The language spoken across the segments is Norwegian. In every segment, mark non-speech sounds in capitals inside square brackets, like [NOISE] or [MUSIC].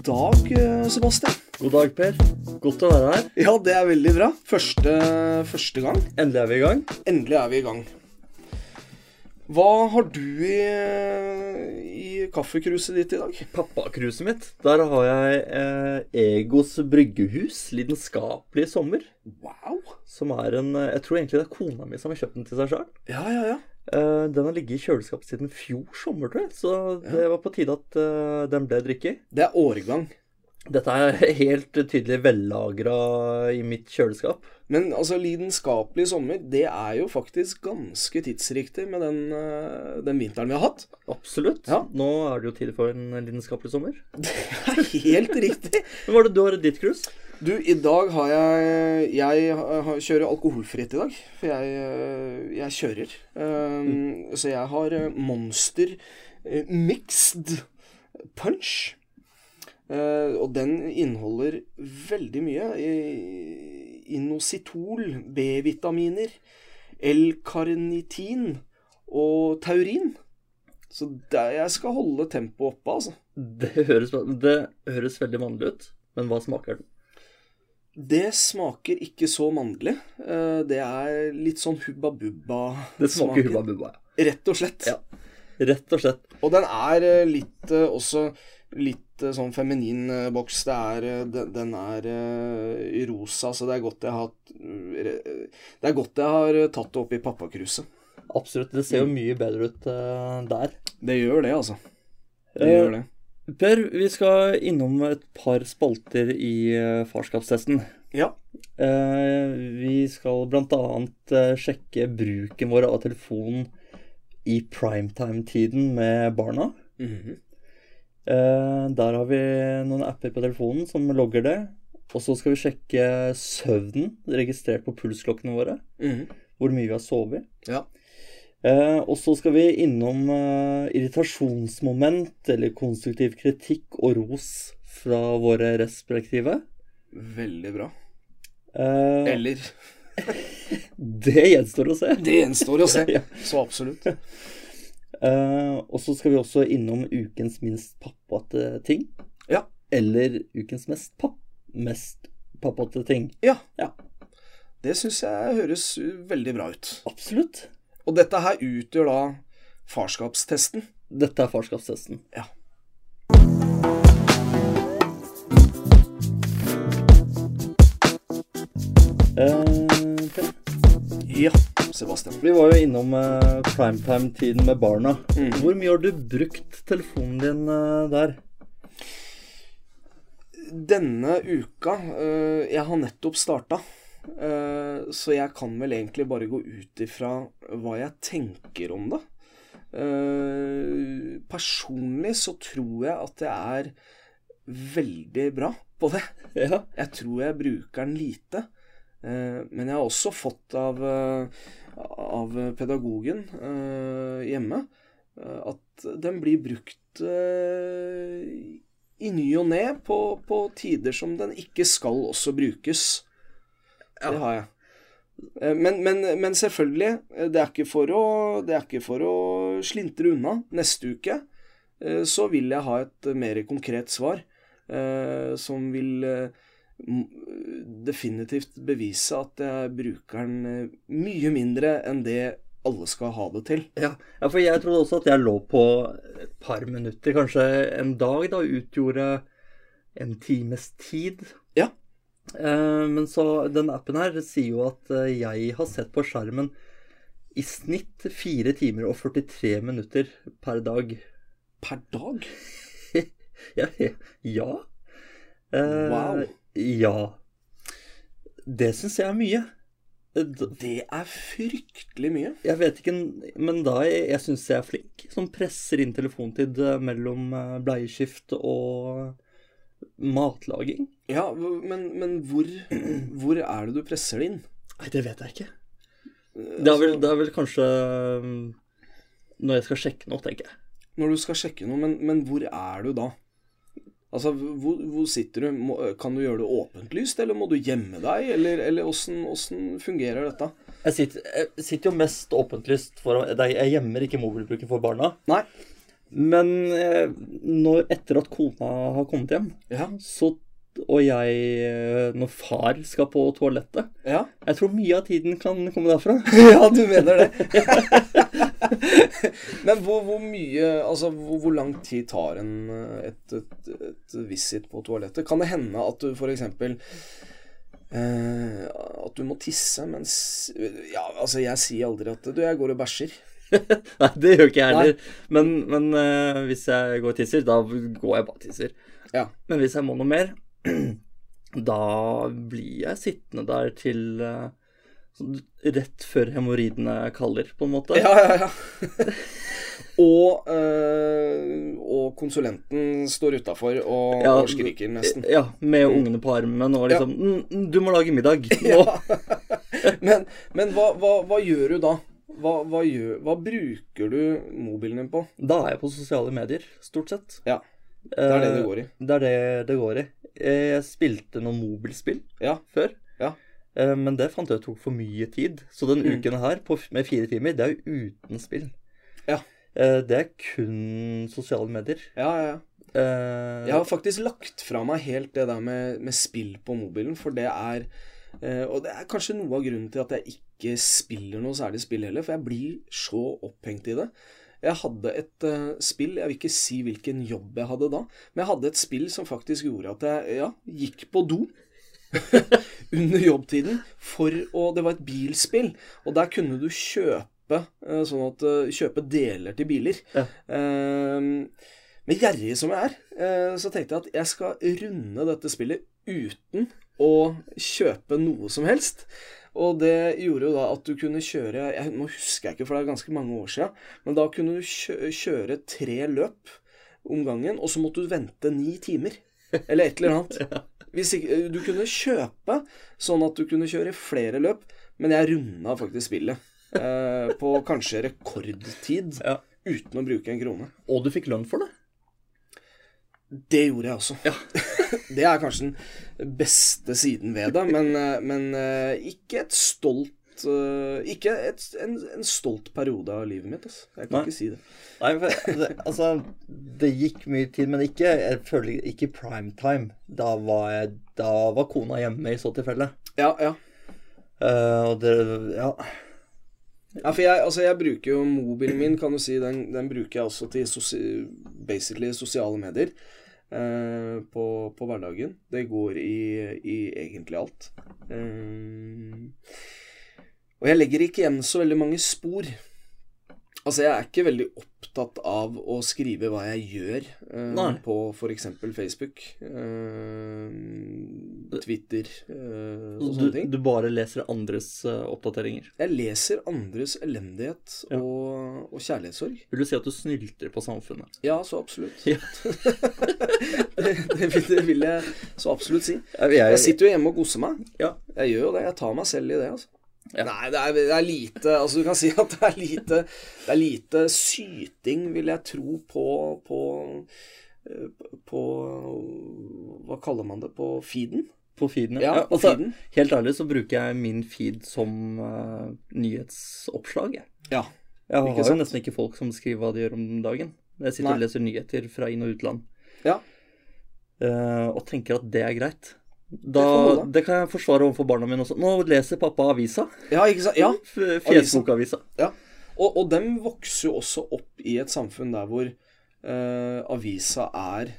God dag, eh, Sebastian. God dag, Per. Godt å være her. Ja, det er veldig bra. Første, første gang. Endelig er vi i gang. Endelig er vi i gang. Hva har du i, i kaffekruset ditt i dag? Pappakruset mitt. Der har jeg eh, Egos bryggehus, lidenskapelig sommer. Wow. Som er en eh, Jeg tror egentlig det er kona mi som har kjøpt den til seg sjøl. Ja, ja, ja. Eh, den har ligget i kjøleskapet siden fjor sommer, tror jeg. Så det var på tide at eh, den ble drikket. Det er årgang. Dette er [LAUGHS] helt tydelig vellagra i mitt kjøleskap. Men altså, lidenskapelig sommer, det er jo faktisk ganske tidsriktig med den, eh, den vinteren vi har hatt. Absolutt. Ja. Nå er det jo tid for en lidenskapelig sommer. [LAUGHS] Det er helt riktig. Men hva er det du har ditt krus? Du, i dag har jeg Jeg har, kjører alkoholfritt i dag. For jeg, jeg kjører. Um, Så jeg har eh, Monster eh, Mixed Punch. Uh, og den inneholder veldig mye. Inositol, B-vitaminer, L-karnitin og taurin. Så det, jeg skal holde tempoet oppe, altså. Det høres, det høres veldig vanlig ut, men hva smaker den? Det smaker ikke så mandlig. Eh, Det er litt sånn hubba bubba. Det smaker hubba bubba, ja. Rett og slett. Ja. Rett og slett. Og den er eh, litt eh, også litt sånn feminin boks. Det er Den, er rosa, så det er godt jeg har eh, Det er godt jeg har tatt det opp i pappakruset. Absolutt. Det ser jo mye bedre ut der. Det gjør det, altså. Det gjør det. Per, vi skal innom et par spalter i eh, farskapstesten. Ja. Eh, vi skal bl.a. Uh, sjekke bruken vår av telefonen i primetime-tiden med barna. Mhm. -hmm. der har vi noen apper på telefonen som logger det. Og så skal vi sjekke søvnen registrert på pulsklokkene våre. Mhm. Hvor mye vi har sovet. Ja. Eh, og så skal vi innom eh, irritasjonsmoment eller konstruktiv kritikk og ros fra våre respektive. Veldig bra. Uh, Eller [LAUGHS] det gjenstår å se. Det gjenstår å se. [LAUGHS] Ja. Så absolutt. Og så skal vi også innom ukens minst pappate ting. Ja. Eller ukens mest, papp mest pappate ting. Ja. Ja. Det syns jeg høres veldig bra ut. Absolutt. Og dette her utgjør da farskapstesten. Dette er farskapstesten. Ja. Eh, Ja, Sebastian. vi var jo innom eh, primetime-tiden med barna. Mm. Hvor mye har du brukt telefonen din eh, der? Denne uka øh, Jeg har nettopp starta. Øh, så jeg kan vel egentlig bare gå ut ifra hva jeg tenker om det. Eh, personlig så tror jeg at jeg er veldig bra på det. Ja. Jeg tror jeg bruker den lite. Eh, men jeg har også fått av, eh, av pedagogen eh, hjemme eh, at den blir brukt eh, i ny og ne på, på tider som den ikke skal også brukes. Det har jeg. Eh, Men, men, men selvfølgelig, eh, det er, ikke for å, det er ikke for å slintre unna. Neste uke eh, så vil jeg ha et mer konkret svar, som vil definitivt bevise at jeg bruker den mye mindre enn det alle skal ha det til. Ja, ja, for jeg trodde også at jeg lå på et par minutter. Kanskje en dag da utgjorde en times tid. Eh, men så den appen her sier jo at eh, jeg har sett på skjermen i snitt 4 timer og 43 minutter per dag. Per dag? [LAUGHS] Ja. ja. Eh, Wow. Ja. Det syns jeg er mye. Eh, Det er fryktelig mye. Jeg vet ikke, men da jeg, jeg syns jeg er flink. Som presser inn telefontid eh, mellom eh, bleieskift og matlaging. Ja, men, men hvor, hvor er det du presser det inn? Nei, det vet jeg ikke. Det er vel, det er vel kanskje mm, når jeg skal sjekke noe, tenker jeg. Når du skal sjekke noe, men, men hvor er du da? Altså, hvor, hvor sitter du? Må, kan du gjøre det åpentlyst, eller må du gjemme deg? Eller, eller åssen, åssen fungerer dette? Jeg sitter, jeg sitter jo mest åpentlyst for Jeg gjemmer ikke mobilbruken for barna. Nei. Men eh, når, etter at kona har kommet hjem, Ja. så og jeg eh, Når far skal på toalettet Ja, Jeg tror mye av tiden kan komme derfra. [LAUGHS] ja du mener det. [LAUGHS] Men hvor, hvor mye Altså, hvor, hvor lang tid tar en eh, et, et, et visit på toalettet? Kan det hende at du f.eks. Eh, at du må tisse mens Ja, altså, jeg sier aldri at Du, jeg går og bæsjer. [LAUGHS] Nei, det gjør ikke jeg heller. Men, men uh, hvis jeg går og tisser, da går jeg bare og tisser. Ja. Men hvis jeg må noe mer, [CLEARS THROAT] da blir jeg sittende der til sånn rett før hemoroidene kaller, på en måte. Ja, ja, ja. [LAUGHS] og, eh, og konsulenten står utafor og, Ja, og skriker nesten. Ja, med ungene på armen og liksom ja. 'Du må lage middag [LAUGHS] nå'. Men, men hva, hva, hva gjør du da? Hva, hva, gjør, hva bruker du mobilen din på? Da er jeg på sosiale medier, stort sett. Ja, det er det det går i. Det er det det går i. Jeg spilte noen mobilspill Ja, før. Ja. Eh, Men det fant jeg tok for mye tid. Så den Mm. uken her på, med fire timer, det er jo uten spill. Ja. Eh, Det er kun sosiale medier. ja, ja. ja. Eh, Jeg har faktisk lagt fra meg helt det der med, med spill på mobilen, for det er eh, Og det er kanskje noe av grunnen til at jeg ikke spiller noe særlig spill heller, for jeg blir så opphengt i det. Jeg hadde et uh, spill, jeg vil ikke si hvilken jobb jeg hadde da, men jeg hadde et spill som faktisk gjorde at jeg ja, gikk på do [LAUGHS] under jobbtiden for å Det var et bilspill, og der kunne du kjøpe uh, sånn at uh, Kjøpe deler til biler. Ja. Eh, men gjerrig som jeg er, eh, så tenkte jeg at jeg skal runde dette spillet uten å kjøpe noe som helst. Og det gjorde jo da at du kunne kjøre jeg, Nå husker jeg ikke, for det er ganske mange år siden. Men da kunne du kjøre tre løp om gangen, og så måtte du vente ni timer. Eller et eller annet. [LAUGHS] Hvis ikke, du kunne kjøpe sånn at du kunne kjøre flere løp, men jeg runda faktisk spillet. Eh, på kanskje rekordtid. Ja. Uten å bruke en krone. Og du fikk lønn for det. Det gjorde jeg også. [LAUGHS] det er kanskje den beste siden ved det, men, eh, men eh, ikke et stolt eh, Ikke et, en, en stolt periode av livet mitt. Altså. Jeg kan Nei. ikke si det. Nei, for, det, altså Det gikk mye tid, men ikke jeg føler ikke prime time. Da var, jeg, da var kona hjemme i så tilfelle. Ja, ja. Uh, og det Ja. Ja, for jeg, altså jeg bruker jo mobilen min, kan du si, den, den bruker jeg også til sosi basically sosiale medier eh, på, på hverdagen. Det går i, i egentlig alt. Eh, og jeg legger ikke igjen så veldig mange spor. Altså, jeg er ikke veldig opptatt av å skrive hva jeg gjør uh, på f.eks. Facebook, uh, Twitter uh, og Du, sånne ting. du bare leser andres oppdateringer. Jeg leser andres elendighet Ja. og, og kjærlighetssorg. Vil du si at du snylter på samfunnet? Ja, så absolutt. Ja. [LAUGHS] det, det, vil- det vil jeg så absolutt si. Jeg, Jeg sitter jo hjemme og koser meg. ja. Jeg gjør jo det. Jeg tar meg selv i det, altså. Ja. Nei, det er, det er lite Altså, du kan si at det er lite Det er lite syting, vil jeg tro, på på, eh, på Hva kaller man det? På feeden? På feeden, Ja, på altså, feeden. Helt ærlig så bruker jeg min feed som uh, nyhetsoppslag. Jeg, Ja. jeg har jo nesten ikke folk som skriver hva de gjør om dagen. Jeg sitter og leser nyheter fra inn- og utland. Ja. Uh, og tenker at det er greit. Da, det kan jeg forsvare overfor barna mine også. Nå leser pappa avisa. ja, ikke sant? Ja. Fjesbokavisa. Ja, og, og dem vokser jo også opp i et samfunn der hvor uh, avisa er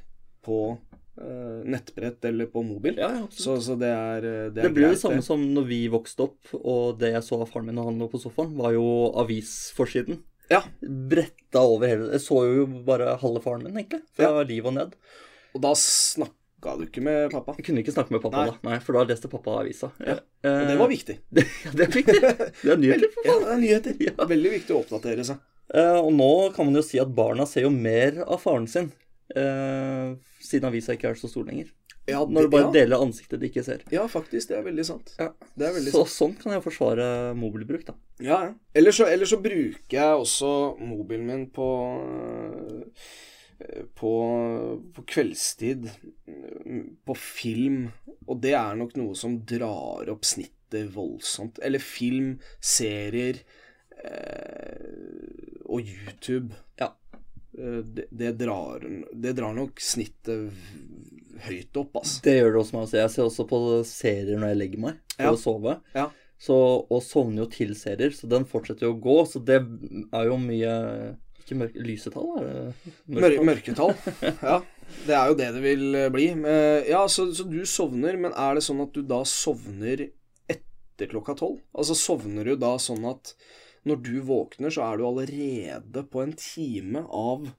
på uh, nettbrett eller på mobil. Ja, ja, så, så det er eh, Det, Det er blir jo det samme som når vi vokste opp, og det jeg så av faren min når han lå på sofaen, var jo avisforsiden. Ja, Bretta over hele Jeg så jo bare halve faren min, egentlig. Fra liv og ned. og da snakka du ikke med pappa. Jeg kunne ikke snakke med pappa Nei. da, Nei, for da leste pappa avisa. Ja, Ja. Og det var viktig. [LAUGHS] det, ja, det er viktig. Det er nyheter, for Ja, faen. det er nyheter. Ja. Veldig viktig å oppdatere seg. Uh, og nå kan man jo si at barna ser jo mer av faren sin, uh, siden avisa ikke er så stor lenger. Ja, Når du bare ja, deler ansiktet de ikke ser. ja, faktisk. Det er veldig sant. Ja. Det er veldig Så sant. sånn kan jeg forsvare mobilbruk, da. Ja, ja. Eller så, ellers så bruker jeg også mobilen min på eh, på, på kveldstid på film, og det er nok noe som drar opp snittet voldsomt. Eller film, serier eh, og YouTube. Ja. eh, det, det, drar, det drar nok snittet høyt opp, altså. Det gjør det også meg. Altså. Jeg ser også på serier når jeg legger meg for Ja. å sove. Ja. Så, og sovner jo til serier, så den fortsetter jo å gå. Så det er jo mye Ikke mørke Lysetall, er det? Mørketall? mørketall. Ja, det er jo det det vil eh, bli. Eh, Ja, så, så du sovner, men er det sånn at du da sovner etter klokka tolv? Altså sovner du da sånn at når du våkner, så er du allerede på en time av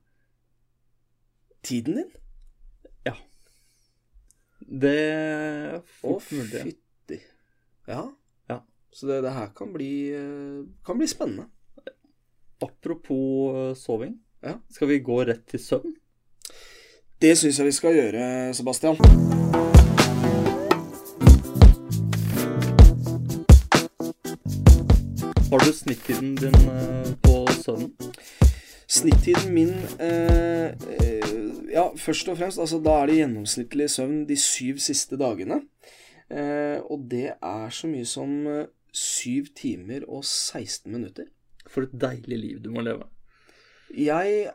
tiden din? Ja. Det er Å, mulig. Å, fytti. Ja. Ja. Så det, det her kan bli, eh, kan bli spennende. Apropos eh, soving. Ja. Skal vi gå rett til søvn? Det syns jeg vi skal gjøre, Sebastian. Har du snittiden din eh, på søvnen? Snittiden min eh, eh, Ja, først og fremst, altså da er det gjennomsnittlig søvn de syv siste dagene. Eh, og det er så mye som syv timer og 16 minutter. For et deilig liv du må leve. Jeg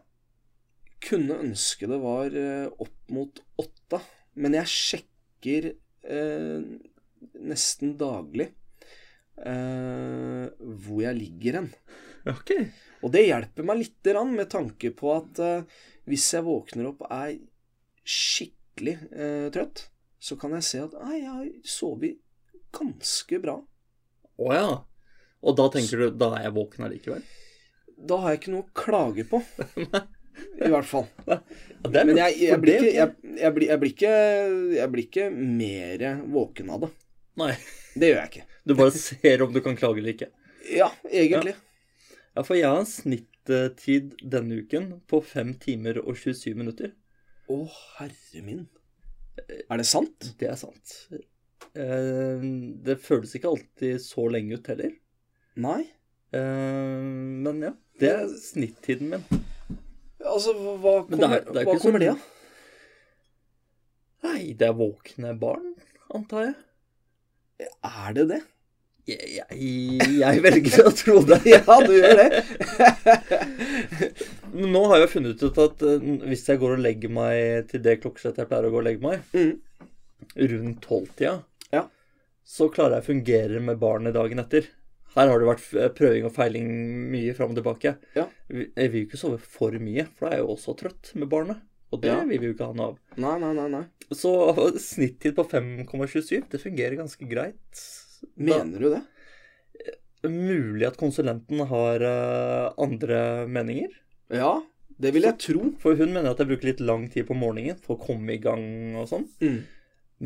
kunne ønske det var eh, opp mot åtte, men jeg sjekker eh, nesten daglig eh, hvor jeg ligger hen. Ok. Og det hjelper meg lite grann med tanke på at eh, hvis jeg våkner opp og er skikkelig eh, trøtt, så kan jeg se at jeg har sovet ganske bra. Å ja. Og da tenker du da er jeg våken allikevel? Da har jeg ikke noe å klage på. [LAUGHS] I hvert fall. Ja, Men jeg, jeg, blir ikke, jeg, jeg, blir, jeg, blir ikke, jeg blir ikke mer våken av det. Nei. Det gjør jeg ikke. Du bare ser om du kan klage eller ikke. Ja, egentlig. Ja, for jeg har en snittid denne uken på 5 timer og 27 minutter. Å, herre min. Er det sant? Det er sant. Eh, Det føles ikke alltid så lenge ut heller. Nei. Uh, Men ja, det er snittiden min. Altså, hva, kommer, Men det er- det er hva kommer det av? Nei, det er våkne barn, antar jeg. Er det det? Jeg, jeg, jeg velger å tro det. [LAUGHS] Ja, du gjør det. [LAUGHS] Nå har jeg funnet ut at eh, hvis jeg går og legger meg til det klokkeslettet jeg pleier å gå og legge meg, Mm. rundt tolvtida, Ja. så klarer jeg å fungere med barnet dagen etter. Her har det vært eh, prøving og feiling mye fram og tilbake. Ja. Vi- Jeg vil jo ikke sove for mye, for da er jeg jo også trøtt med barnet. Og det Ja. vil vi jo ikke ha noe av. Nei, nei, nei. nei. Så [LAUGHS] snittid på 5,27, det fungerer ganske greit. Mener du det? Mulig at konsulenten har uh, andre meninger. Ja, det vil jeg tro. For hun mener at jeg bruker litt lang tid på morgenen for å komme i gang og sånn. Mm.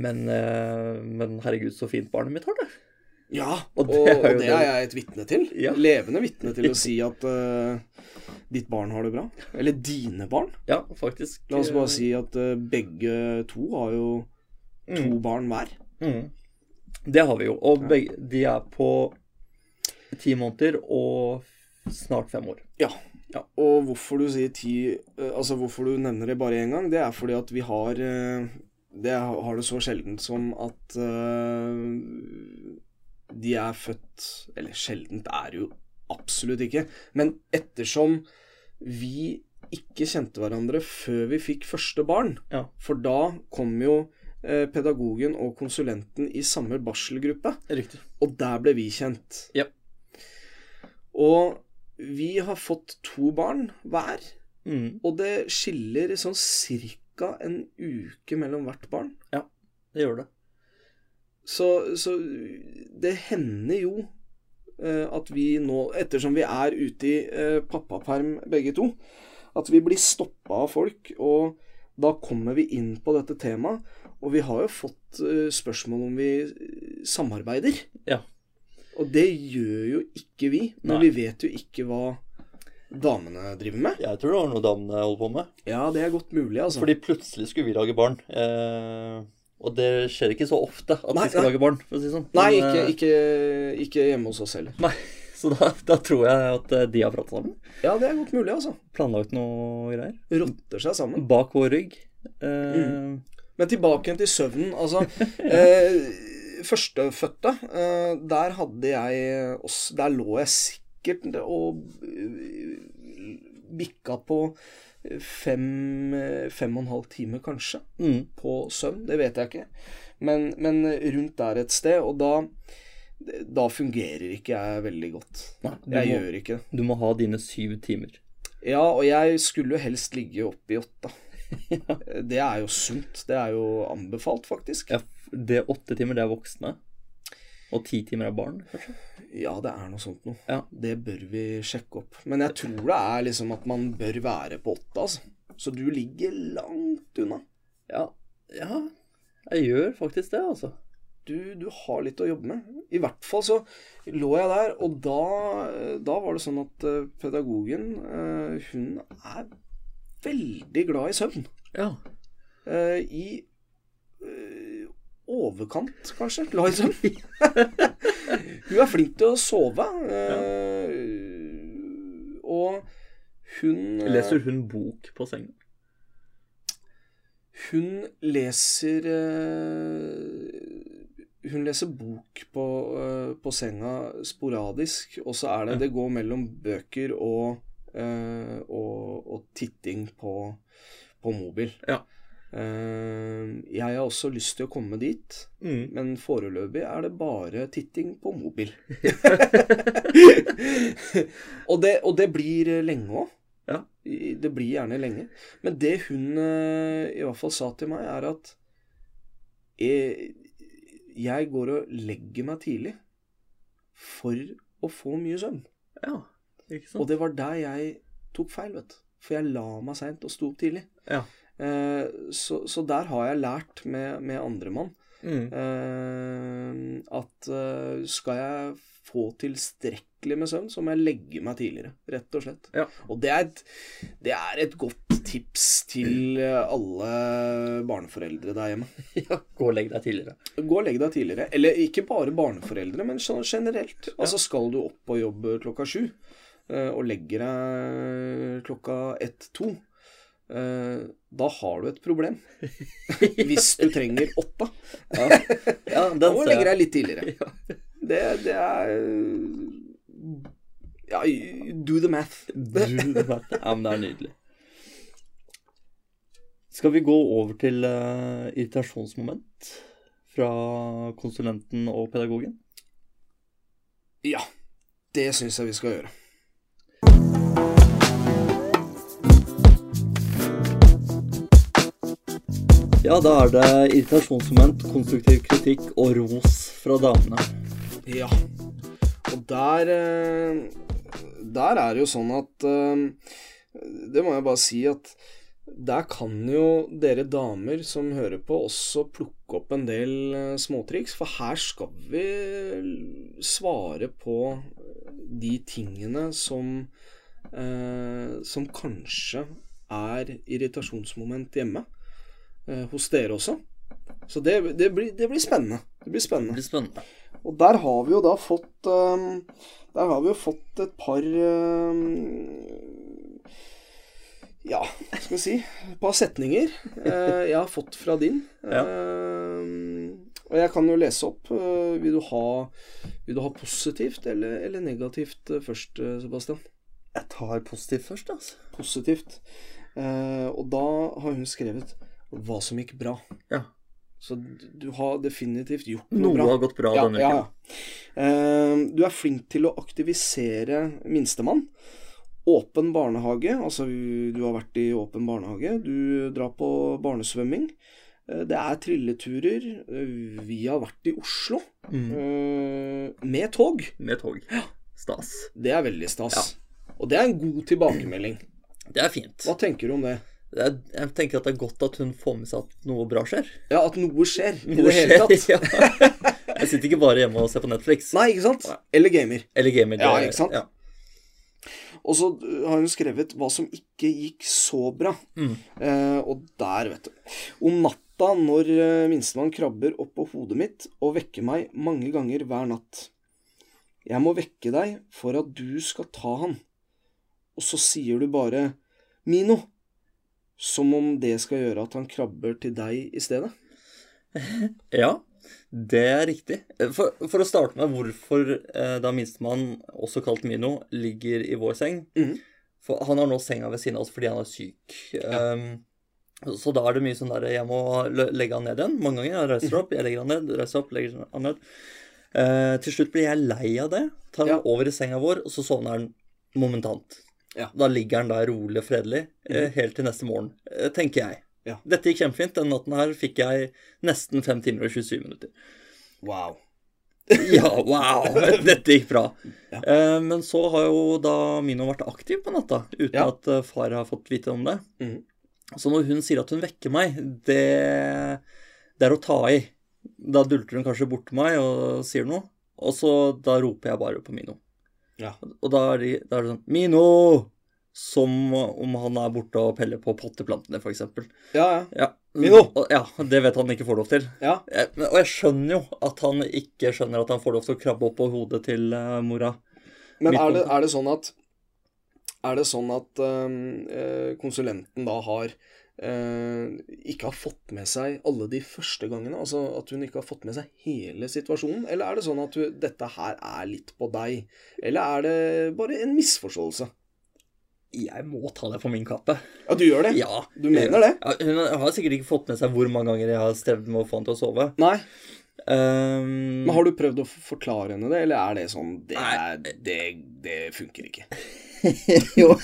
Men, uh, men herregud, så fint barnet mitt har det. Ja, Og det og, er og det er jeg et vitne til. Ja. Levende vitne til å [LAUGHS] si at uh, ditt barn har det bra. Eller dine barn. Ja, faktisk. La oss bare si at uh, begge to har jo to Mm. barn hver. Mm. Det har vi jo. Og begge, de er på ti måneder og snart fem år. Ja. Og hvorfor du sier ti eh, Altså hvorfor du nevner det bare én gang, det er fordi at vi har eh, Det har det så sjeldent som at eh, de er født Eller sjeldent er jo absolutt ikke. Men ettersom vi ikke kjente hverandre før vi fikk første barn, Ja. for da kom jo eh, pedagogen og konsulenten i samme barselgruppe. Riktig. Og der ble vi kjent. Ja. Og vi har fått to barn hver. Mm. Og det skiller sånn cirka en uke mellom hvert barn. Ja, Det gjør det. Så, så det hender jo eh, at vi nå, ettersom vi er ute i eh, pappaperm begge to, at vi blir stoppa av folk, og da kommer vi inn på dette temaet. Og vi har jo fått eh, spørsmål om vi samarbeider. Ja. Og det gjør jo ikke vi, men Nei. vi vet jo ikke hva damene driver med. Jeg tror det var noe damene holder på med. Ja, det er godt mulig, altså. Fordi plutselig skulle vi lage barn. Eh, og det skjer ikke så ofte at Nei, vi skal nei. lage barn, for å si sånn. Nei, Men, ikke, eh, ikke, ikke hjemme hos oss heller. Nei, [LAUGHS] så da, da tror jeg at eh, de har pratet sammen. Ja, det er godt mulig, altså. Planlagt noe greier. Rotter seg sammen. Bak vår rygg. Eh, Mm. Men tilbake til søvnen. Altså, eh, [LAUGHS] førstefødte, eh, der hadde jeg også Der lå jeg sikkert og eh, bikka på fem, fem og en halv time, kanskje, Mm. på søvn. Det vet jeg ikke. Men, men rundt der et sted. Og da, da fungerer ikke jeg veldig godt. Nei, Jeg må, gjør ikke det. du må ha dine syv timer. Ja, og jeg skulle jo helst ligge oppe i åtta. [LAUGHS] Det er jo sunt. Det er jo anbefalt, faktisk. Ja, det åtte timer, det er voksne. Og ti timer av barn, kanskje? Ja, det er noe sånt noe. Ja. Det bør vi sjekke opp. Men jeg tror det er liksom at man bør være på åtte, altså. Så du ligger langt unna. Ja, ja jeg gjør faktisk det, altså. Du, du har litt å jobbe med. I hvert fall så lå jeg der, og da, da var det sånn at eh, pedagogen, eh, hun er veldig glad i søvn. Ja. Eh, I overkant, kanskje, Liksom. [LAUGHS] hun er flink til å sove. eh, Og hun eh, Leser hun bok på sengen? Hun leser eh, Hun leser bok på, på senga sporadisk, og så er det Det går mellom bøker og, og, og titting på, på mobil. Ja. Eh, jeg har også lyst til å komme dit, Mm. men foreløpig er det bare titting på mobil. [LAUGHS] og, det, og det blir lenge òg. Ja. Det blir gjerne lenge. Men det hun eh, i hvert fall sa til meg, er at jeg, jeg går og legger meg tidlig for å få mye søvn. Ja, ikke sant? Og det var der jeg tok feil, vet du. For jeg la meg seint og sto opp tidlig. Ja. Eh, så, så der har jeg lært med, med andremann Mm. eh, at eh, skal jeg få tilstrekkelig med søvn, så må jeg legge meg tidligere, rett og slett. Ja. Og det er, et, det er et godt tips til alle barneforeldre der hjemme. [LAUGHS] ja. Gå og legg deg tidligere. Gå og legg deg tidligere. Eller ikke bare barneforeldre, men sånn generelt. Altså skal du opp og jobbe klokka sju, og legger deg klokka ett-to, da har du et problem. [LAUGHS] Hvis du trenger åtta. Ja, ja Da må du legge deg litt tidligere. Det, det er Ja, do the math. Du, ja, men det er nydelig. Skal vi gå over til uh, irritasjonsmoment fra konsulenten og pedagogen? Ja, det syns jeg vi skal gjøre. Ja, da er det irritasjonsmoment, konstruktiv kritikk og ros fra damene. Ja. Og der eh, Der er det jo sånn at eh, Det må jeg bare si at der kan jo dere damer som hører på, også plukke opp en del eh, småtriks. For her skal vi svare på de tingene som Som kanskje er irritasjonsmoment hjemme. Eh, hos dere også. Så det, det, blir, det blir spennende. Det blir Det blir spennende. Og der har vi jo da fått øhm, Der har vi jo fått et par øhm, Ja, hva skal vi si Et par setninger eh, jeg har fått fra din. Ja. Ehm, og jeg kan jo lese opp. eh, vil, du ha, vil du ha positivt eller, eller negativt eh, først, eh, Sebastian? Jeg tar positivt først, altså. Positivt. Eh, og da har hun skrevet hva som gikk bra. Ja. Så du har definitivt gjort noe, Noe bra. har gått bra Ja, denne ja, uken. ja. Eh, du er flink til å aktivisere minstemann. Åpen barnehage, altså du har vært i åpen barnehage. Du drar på barnesvømming. Eh, Det er trilleturer. Eh, Vi har vært i Oslo Mm. eh, med tog. Med tog. Stas. Det er veldig stas. Og det er en god tilbakemelding. Det er fint. Hva tenker du om det? Er, jeg tenker at det er godt at hun får med seg at noe bra skjer. Ja, at noe skjer Noe skjer, [LAUGHS] Ja. Jeg sitter ikke bare hjemme og ser på Netflix. Nei, ikke sant? Eller gamer. Eller gamer. det- Ja, ikke sant? Ja. Og så har hun skrevet hva som ikke gikk så bra. Mm. Eh, og der, vet du. Om natta når uh, minstemann krabber opp på hodet mitt og vekker meg mange ganger hver natt. Jeg må vekke deg for at du skal ta han. Og så sier du bare Mino. Som om det skal gjøre at han krabber til deg i stedet. [LAUGHS] ja, det er riktig. For, for å starte med hvorfor eh, da minstemann, også kalt Mino, ligger i vår seng, Mm. For han har nå senga ved siden av oss fordi han er syk. Um, så da er det mye sånn der Jeg må legge han ned igjen. Mange ganger. Jeg reiser opp, jeg legger han ned, reiser opp, legger han ned. Uh, til slutt blir jeg lei av det. Tar han Ja. over i senga vår, og så sovner han momentant. Ja. Da ligger han der rolig og fredelig mm. helt til neste morgen, eh, tenker jeg. Ja. Dette gikk kjempefint. Den natten her fikk jeg nesten 5 timer og 27 minutter. Wow. [LAUGHS] Ja, wow! [LAUGHS] Dette gikk bra. Ja. Eh, men så har jo da Mino vært aktiv på natta, uten Ja. at eh, far har fått vite om det. Mm. Så når hun sier at hun vekker meg, det, det er å ta i. Da dulter hun kanskje bort meg og sier noe, og så da roper jeg bare på Mino. Ja. Og da er, de, da er det sånn Mino! Som om han er borte og peller på potteplantene, f.eks. Ja, ja. Ja. Mino! Ja, det vet han ikke får lov til. Ja. Jeg, og jeg skjønner jo at han ikke skjønner at han får lov til å krabbe opp på hodet til uh, mora. Men er det, er det sånn at Er det sånn at øh, konsulenten da har ikke har fått med seg alle de første gangene? Altså at hun ikke har fått med seg hele situasjonen? Eller er det sånn at du, dette her er litt på deg? Eller er det bare en misforståelse? Jeg må ta det på min kappe. Ja, du gjør det? Ja. Du mener det? Ja, hun har sikkert ikke fått med seg hvor mange ganger jeg har strevd med å få han til å sove. Nei. Um, Men har du prøvd å forklare henne det, eller er det sånn Det, er, det, det funker ikke. [LAUGHS] jo.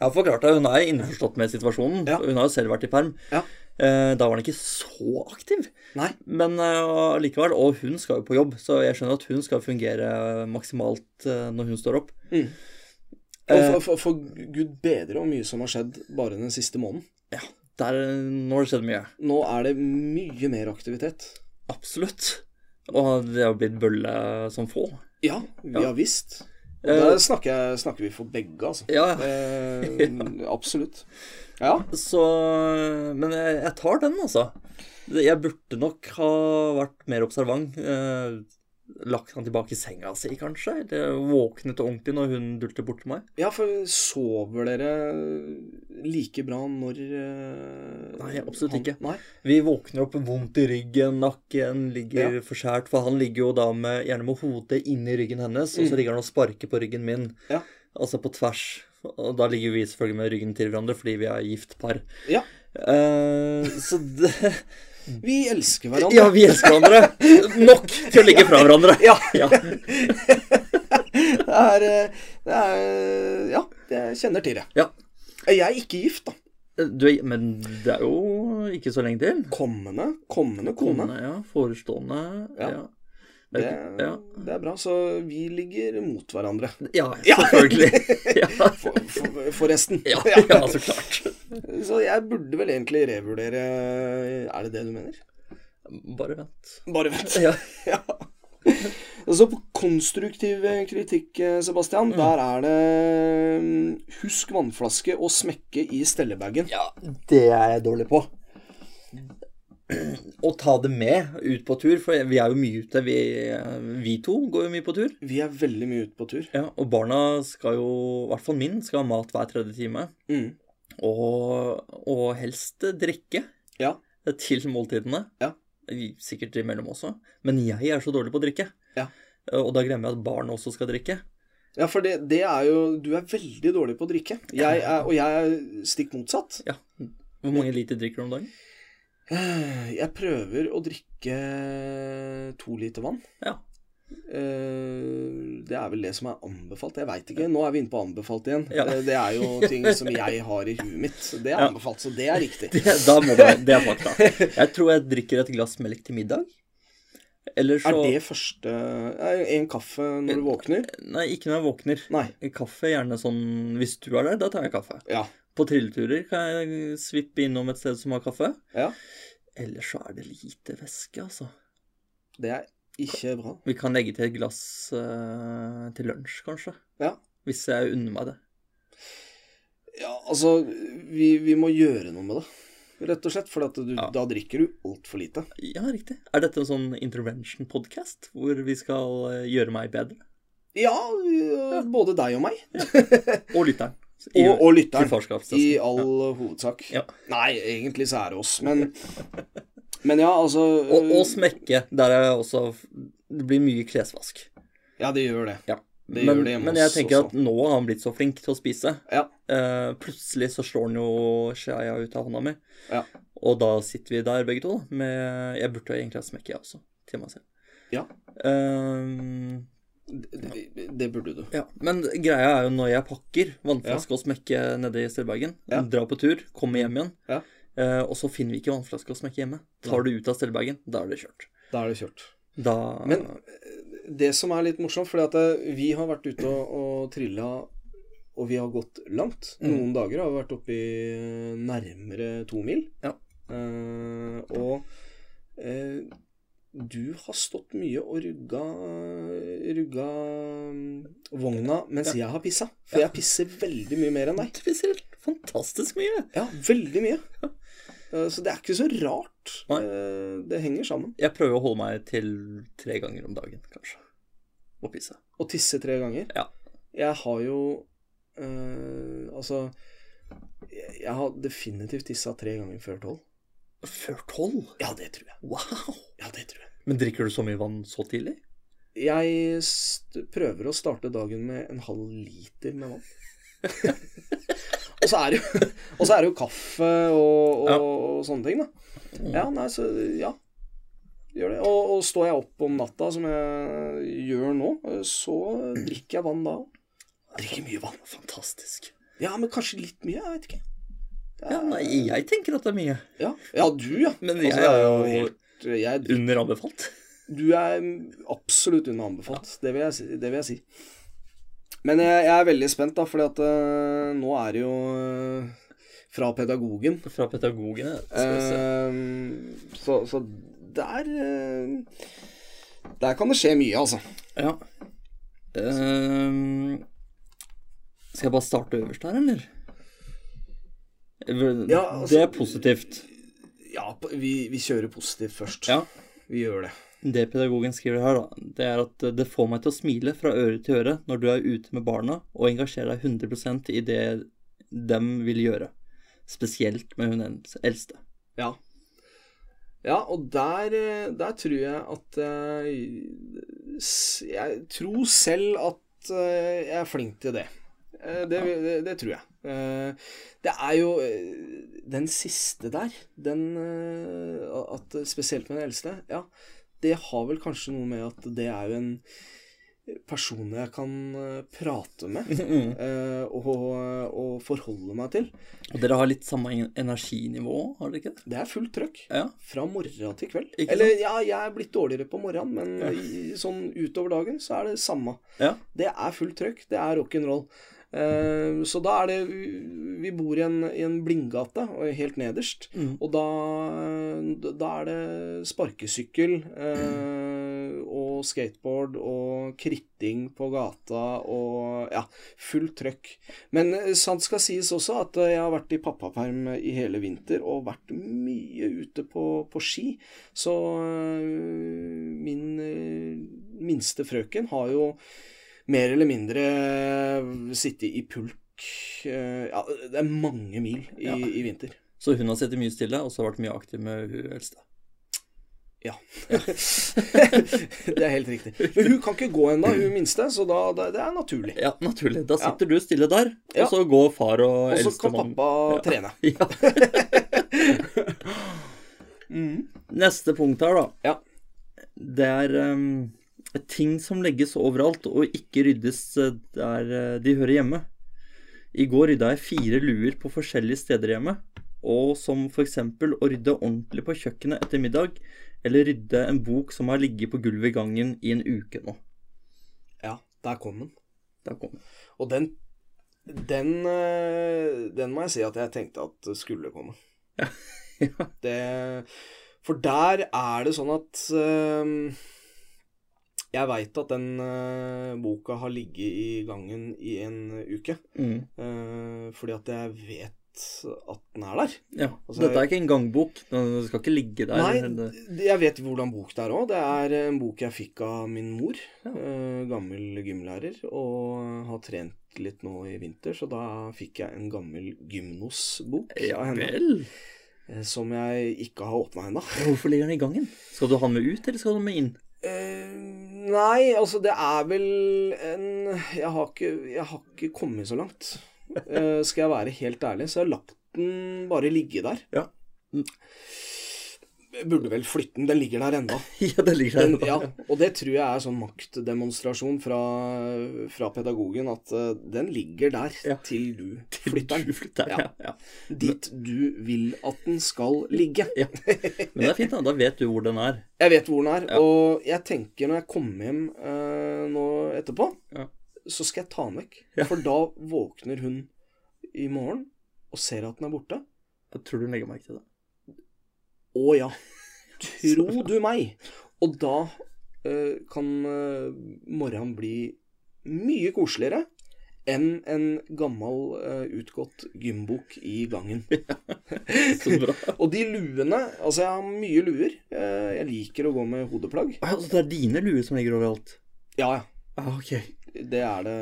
Jeg har forklart det. Hun er innforstått med situasjonen. Ja. Hun har jo selv vært i perm. Ja. Eh, da var han ikke så aktiv. Nei. Men uh, likevel. Og hun skal jo på jobb, så jeg skjønner at hun skal fungere maksimalt uh, når hun står opp. Mm. Og for, for, for gud bedre hvor mye som har skjedd bare den siste måneden. ja, der, nå har det skjedd mye. Nå er det mye mer aktivitet. Absolutt. Og det har blitt bølle som få. Ja, vi Ja. har visst. Eh, snakker, jeg, snakker vi for begge, altså. Ja, Eh, [LAUGHS] absolutt. Ja. så Men jeg, jeg tar den, altså. Jeg burde nok ha vært mer observant. Eh, lagt han tilbake i senga si, kanskje? Eller våknet ordentlig når hun dulter bort til meg? ja, for sover dere like bra når eh, Nei, absolutt han- ikke. Nei. Vi våkner opp vondt i ryggen, nakken ligger Ja. forskjært. For han ligger jo da med, gjerne med hodet inni ryggen hennes, og så Mm. ligger han og sparker på ryggen min. Ja. Altså på tvers. Og da ligger vi selvfølgelig med ryggen til hverandre fordi vi er gift par. Ja. Uh, så det Vi elsker hverandre. Ja, vi elsker hverandre. Nok til å ligge fra hverandre. Ja. Ja. Det er, eh, det er Ja, jeg kjenner til det. Ja. Jeg er ikke gift, da. Du, er- men det er jo ikke så lenge til. Kommende, kommende kone. Kommende, ja. Forestående. Ja. Ja. Det, ja. det er bra. Så vi ligger mot hverandre. ja, [LAUGHS] selvfølgelig. [LAUGHS] For, for, forresten. [LAUGHS] Ja, ja, så klart. Så jeg burde vel egentlig revurdere Er det det du mener? Bare vent. Bare vent. Ja. Så på konstruktiv kritikk, Sebastian, der er det mm, Husk vannflaske og smekke i stellebagen. ja, det er jeg dårlig på. [CLEARS THROAT] Å ta det med ut på tur, for vi er jo mye ute. Vi, vi to går jo mye på tur. Vi er veldig mye ute på tur. Ja, og barna skal jo, i hvert fall min, skal ha mat hver tredje time. Mm. Og, og helst drikke Ja. til måltidene. Ja. Sikkert imellom også. Men jeg er så dårlig på å drikke. Ja. Og da glemmer jeg at barn også skal drikke. Ja, for det, det er jo Du er veldig dårlig på å drikke. Jeg er, og jeg er stikk motsatt. Ja. Hvor mange liter drikker du om dagen? [SIGHS] Jeg prøver å drikke to liter vann. Ja. Eh, Det er vel det som er anbefalt. Jeg veit ikke. Nå er vi inne på anbefalt igjen. Ja. Eh, Det er jo [LAUGHS] ting som jeg har i huet mitt. Det er anbefalt, så det er riktig. [LAUGHS] Det, må det, det er fakta. [LAUGHS] Jeg tror jeg drikker et glass melk til middag. Eller så Er det første eh, En kaffe når du våkner? Nei, ikke når jeg våkner. Nei. Kaffe gjerne sånn Hvis du er der, da tar jeg kaffe. Ja. På trilleturer kan jeg svippe innom et sted som har kaffe. ja. Ellers så er det lite væske, altså. Det er ikke bra. Vi kan legge til et glass uh, til lunsj, kanskje. Ja. Hvis jeg unner meg det. Ja, altså Vi, vi må gjøre noe med det. Rett og slett. For at du, Ja. da drikker du altfor lite. Ja, riktig. Er dette en sånn intervention-podkast hvor vi skal eh, gjøre meg bedre? Ja, øh, både deg og meg. Og lytteren. [LAUGHS] Og, og lytteren. I all hovedsak. Ja. Nei, egentlig så er det oss. Men, [LAUGHS] men ja, altså Og, og smekke. Der er også Det blir mye klesvask. Ja, det gjør det. Ja. Det men, gjør det men jeg tenker også. at nå har han blitt så flink til å spise. Ja. Eh, plutselig så slår han jo skjea ut av hånda mi. Ja. Og da sitter vi der begge to. Med, jeg burde egentlig ha smekke, jeg også. Til meg selv. Ja. Eh, Det, det, burde du. ja. Men greia er jo når jeg pakker vannflaske og smekke nede i stellebagen, Ja. drar på tur, kommer hjem igjen, Ja. eh, og så finner vi ikke vannflaske og smekke hjemme. Tar du ut av stellebagen, da er det kjørt. Da er det kjørt. Da Men det som er litt morsomt, fordi at eh, vi har vært ute og, og trilla, og vi har gått langt. Mm. Noen dager har vi vært oppe i eh, nærmere to mil. Ja. Eh, og eh, du har stått mye og rugga, rugga mm, vogna mens jeg har pissa. For jeg pisser veldig mye mer enn deg. Du pisser fantastisk mye. Ja, veldig mye. Eh, så det er ikke så rart. Nei. Eh, det henger sammen. Jeg prøver å holde meg til tre ganger om dagen, kanskje. Å pisse. Å tisse tre ganger? Ja. Jeg har jo øh, Altså jeg har definitivt tissa tre ganger før tolv. Før tolv? Ja, det tror jeg. Wow! Ja, det tror jeg. Men drikker du så mye vann så tidlig? Jeg prøver å starte dagen med en halv liter med vann. [LAUGHS] og, så er det jo, og så er det jo kaffe og, og, Ja. og sånne ting, da. Ja, nei, så ja. Gjør det. Og, og står jeg opp om natta, som jeg gjør nå, så drikker jeg vann da òg. Drikker mye vann. Fantastisk. Ja, men kanskje litt mye, jeg vet ikke. Ja, nei, jeg tenker at det er mye. Ja, ja du, ja. Men Altså, jeg er jo helt jeg, under anbefalt. Du er absolutt under anbefalt. Det, vil jeg, det vil jeg si. Men jeg, jeg er veldig spent, da, fordi at uh, nå er det jo uh, fra pedagogen. Fra pedagogene. Skal vi se. Uh, så, så der eh, Der kan det skje mye, altså. Ja. Skal jeg bare starte øverst her, eller? Ja, altså- det er positivt. Ja, vi, vi kjører positivt først. Ja. Vi gjør det. Det pedagogen skriver her, da, det er at det får meg til å smile fra øre til øre når du er ute med barna og engasjerer deg 100% i det dem vil gjøre. Spesielt med hun eldste. Ja. Ja, og der, eh, der tror jeg at jeg tror selv at eh, jeg er flink til det. Eh, Det, det, det tror jeg. Eh, Det er jo eh, den siste der, den at Spesielt med den eldste. Ja, det har vel kanskje noe med at det er jo en person jeg kan prate med [LAUGHS] eh, og, og forholde meg til. Og dere har litt samme energinivå, har dere ikke det? Det er fullt trøkk. Ja. Fra morgen til kveld. Eller ja, jeg er blitt dårligere på morgenen, men i, sånn utover dagen så er det samme. Ja. Det er fullt trøkk. Det er rock'n'roll. Eh, så da er det Vi bor i en, i en blindgate, og helt nederst. Mm. Og da, da er det sparkesykkel eh, og skateboard og kritting på gata og ja, fullt trøkk. Men eh, sant skal sies også at jeg har vært i pappaperm i hele vinter og vært mye ute på, på ski. Så min minste frøken har jo mer eller mindre sitte i pulk eh, Ja, det er mange mil i, Ja. i vinter. Så hun har sittet mye stille, og så har vært mye aktiv med hun eldste. Ja. [LAUGHS] det er helt riktig. Men hun kan ikke gå ennå, hun minste, så da, det, det er naturlig. Ja, naturlig. Da sitter du stille der, og så går far og Og så kan mann pappa trene. [LAUGHS] Ja. [LAUGHS] Mm. Neste punkt her, da. Ja. Det er ehm, ting som legges overalt og ikke ryddes eh, der eh, de hører hjemme. I går rydda jeg fire luer på forskjellige steder hjemme, og som f.eks. å rydde ordentlig på kjøkkenet etter middag, eller rydde en bok som har ligget på gulvet i gangen i en uke nå. Ja, der kom den. Der kom den. Og den den, eh, den må jeg si at jeg tenkte at skulle komme. [LAUGHS] Ja. Det, for der er det sånn at eh, Jeg veit at den uh, boka har ligget i gangen i en uke. Mm. Uh, fordi at jeg vet at den er der. Ja. Altså, Dette er ikke en gangbok. Den skal ikke ligge der. Nei, jeg vet hvordan bok det er òg. Det er en bok jeg fikk av min mor. eh, gammel gymlærer. Og har trent litt nå i vinter, så da fikk jeg en gammel Gymnos-bok Ja av henne. vel. Som jeg ikke har åpna ennå. Hvorfor ligger den i gangen? Skal du ha den med ut, eller skal du ha den med inn? Eh, Nei, altså det er vel en Jeg har ikke, jeg har ikke kommet så langt. Uh, skal jeg være helt ærlig. Så jeg har lagt den bare ligge der. Ja. Jeg burde vel flytte den. Den ligger der ennå. [LAUGHS] ja, den ligger der. ennå. ja, og det tror jeg er sånn maktdemonstrasjon fra, fra pedagogen, at uh, den ligger der Ja. til du flytter du flytter. Ja. Ja. Dit du vil at den skal ligge. ja. Men det er fint, da. Da vet du hvor den er. Jeg vet hvor den er, og jeg tenker når jeg kommer hjem uh, nå etterpå, så skal jeg ta den vekk. For da våkner hun i morgen og ser at den er borte. Jeg tror du legger merke til det. Å ja. Tro du meg. Og da uh, kan uh, morgenen bli mye koseligere enn en gammel, uh, utgått gymbok i gangen. [LAUGHS] Så bra. [LAUGHS] Og de luene Altså, jeg har mye luer. Jeg liker å gå med hodeplagg. Så altså, det er dine luer som ligger overalt? Ja, ja. Ah, ok. Det er det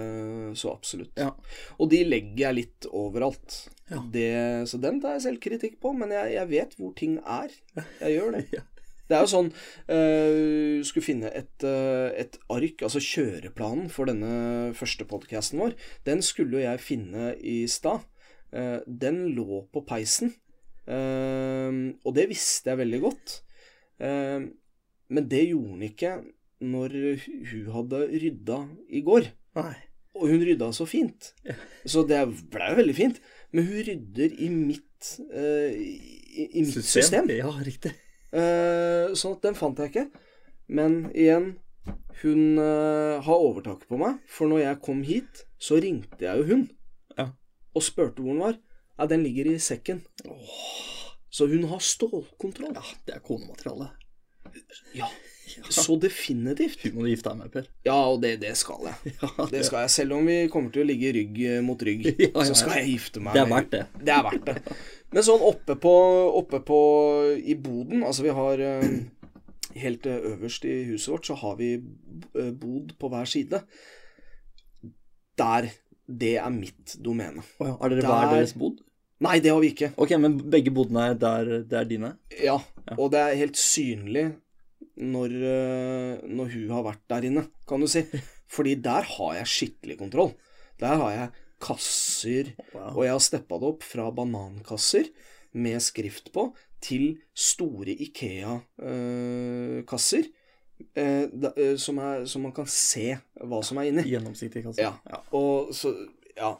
så absolutt. Ja. Og de legger jeg litt overalt. Ja. Det, så den tar jeg selvkritikk på, men jeg, jeg vet hvor ting er. Jeg gjør det. [LAUGHS] Ja. Det er jo sånn uh, Skulle finne et, uh, et ark, altså kjøreplanen for denne første podkasten vår, den skulle jo jeg finne i stad. Uh, den lå på peisen, uh, og det visste jeg veldig godt. Men det gjorde den ikke når hun hadde rydda i går. Nei. Og hun rydda så fint. Så det ble jo veldig fint. Men hun rydder i mitt, uh, i, i mitt system. Ja, riktig. Uh, sånn at den fant jeg ikke. Men igjen, hun uh, har overtaket på meg. For når jeg kom hit, så ringte jeg jo hun. Ja. Og spurte hvor den var. Ja, den ligger i sekken. Så hun har stålkontroll. Ja, det er konemateriale. Ja, [LAUGHS] så definitivt. Du må du gifte deg med, Per. Ja, og det, det skal jeg. [LAUGHS] Ja, Det skal jeg, Selv om vi kommer til å ligge rygg eh, mot rygg, Ja, [LAUGHS] ja, ja. så skal jeg gifte meg Det er verdt det. Det er verdt det. Men sånn oppe på, oppe på I boden Altså, vi har eh, Helt eh, øverst i huset vårt så har vi bod på hver side. Der Det er mitt domene. Oh, ja, Har dere hver deres bod? Nei, det har vi ikke. Ok, men begge bodene er der det er dine? Ja, Ja. og det er helt synlig når, eh, når hun har vært der inne, kan du si. [LAUGHS] Fordi der har jeg skikkelig kontroll. Der har jeg kasser, Wow. og jeg har steppa det opp fra banankasser med skrift på til store Ikea-kasser. Eh, da- eh, som, som man kan se hva som er inni. Gjennomsiktig kasse. Ja. Og så Ja.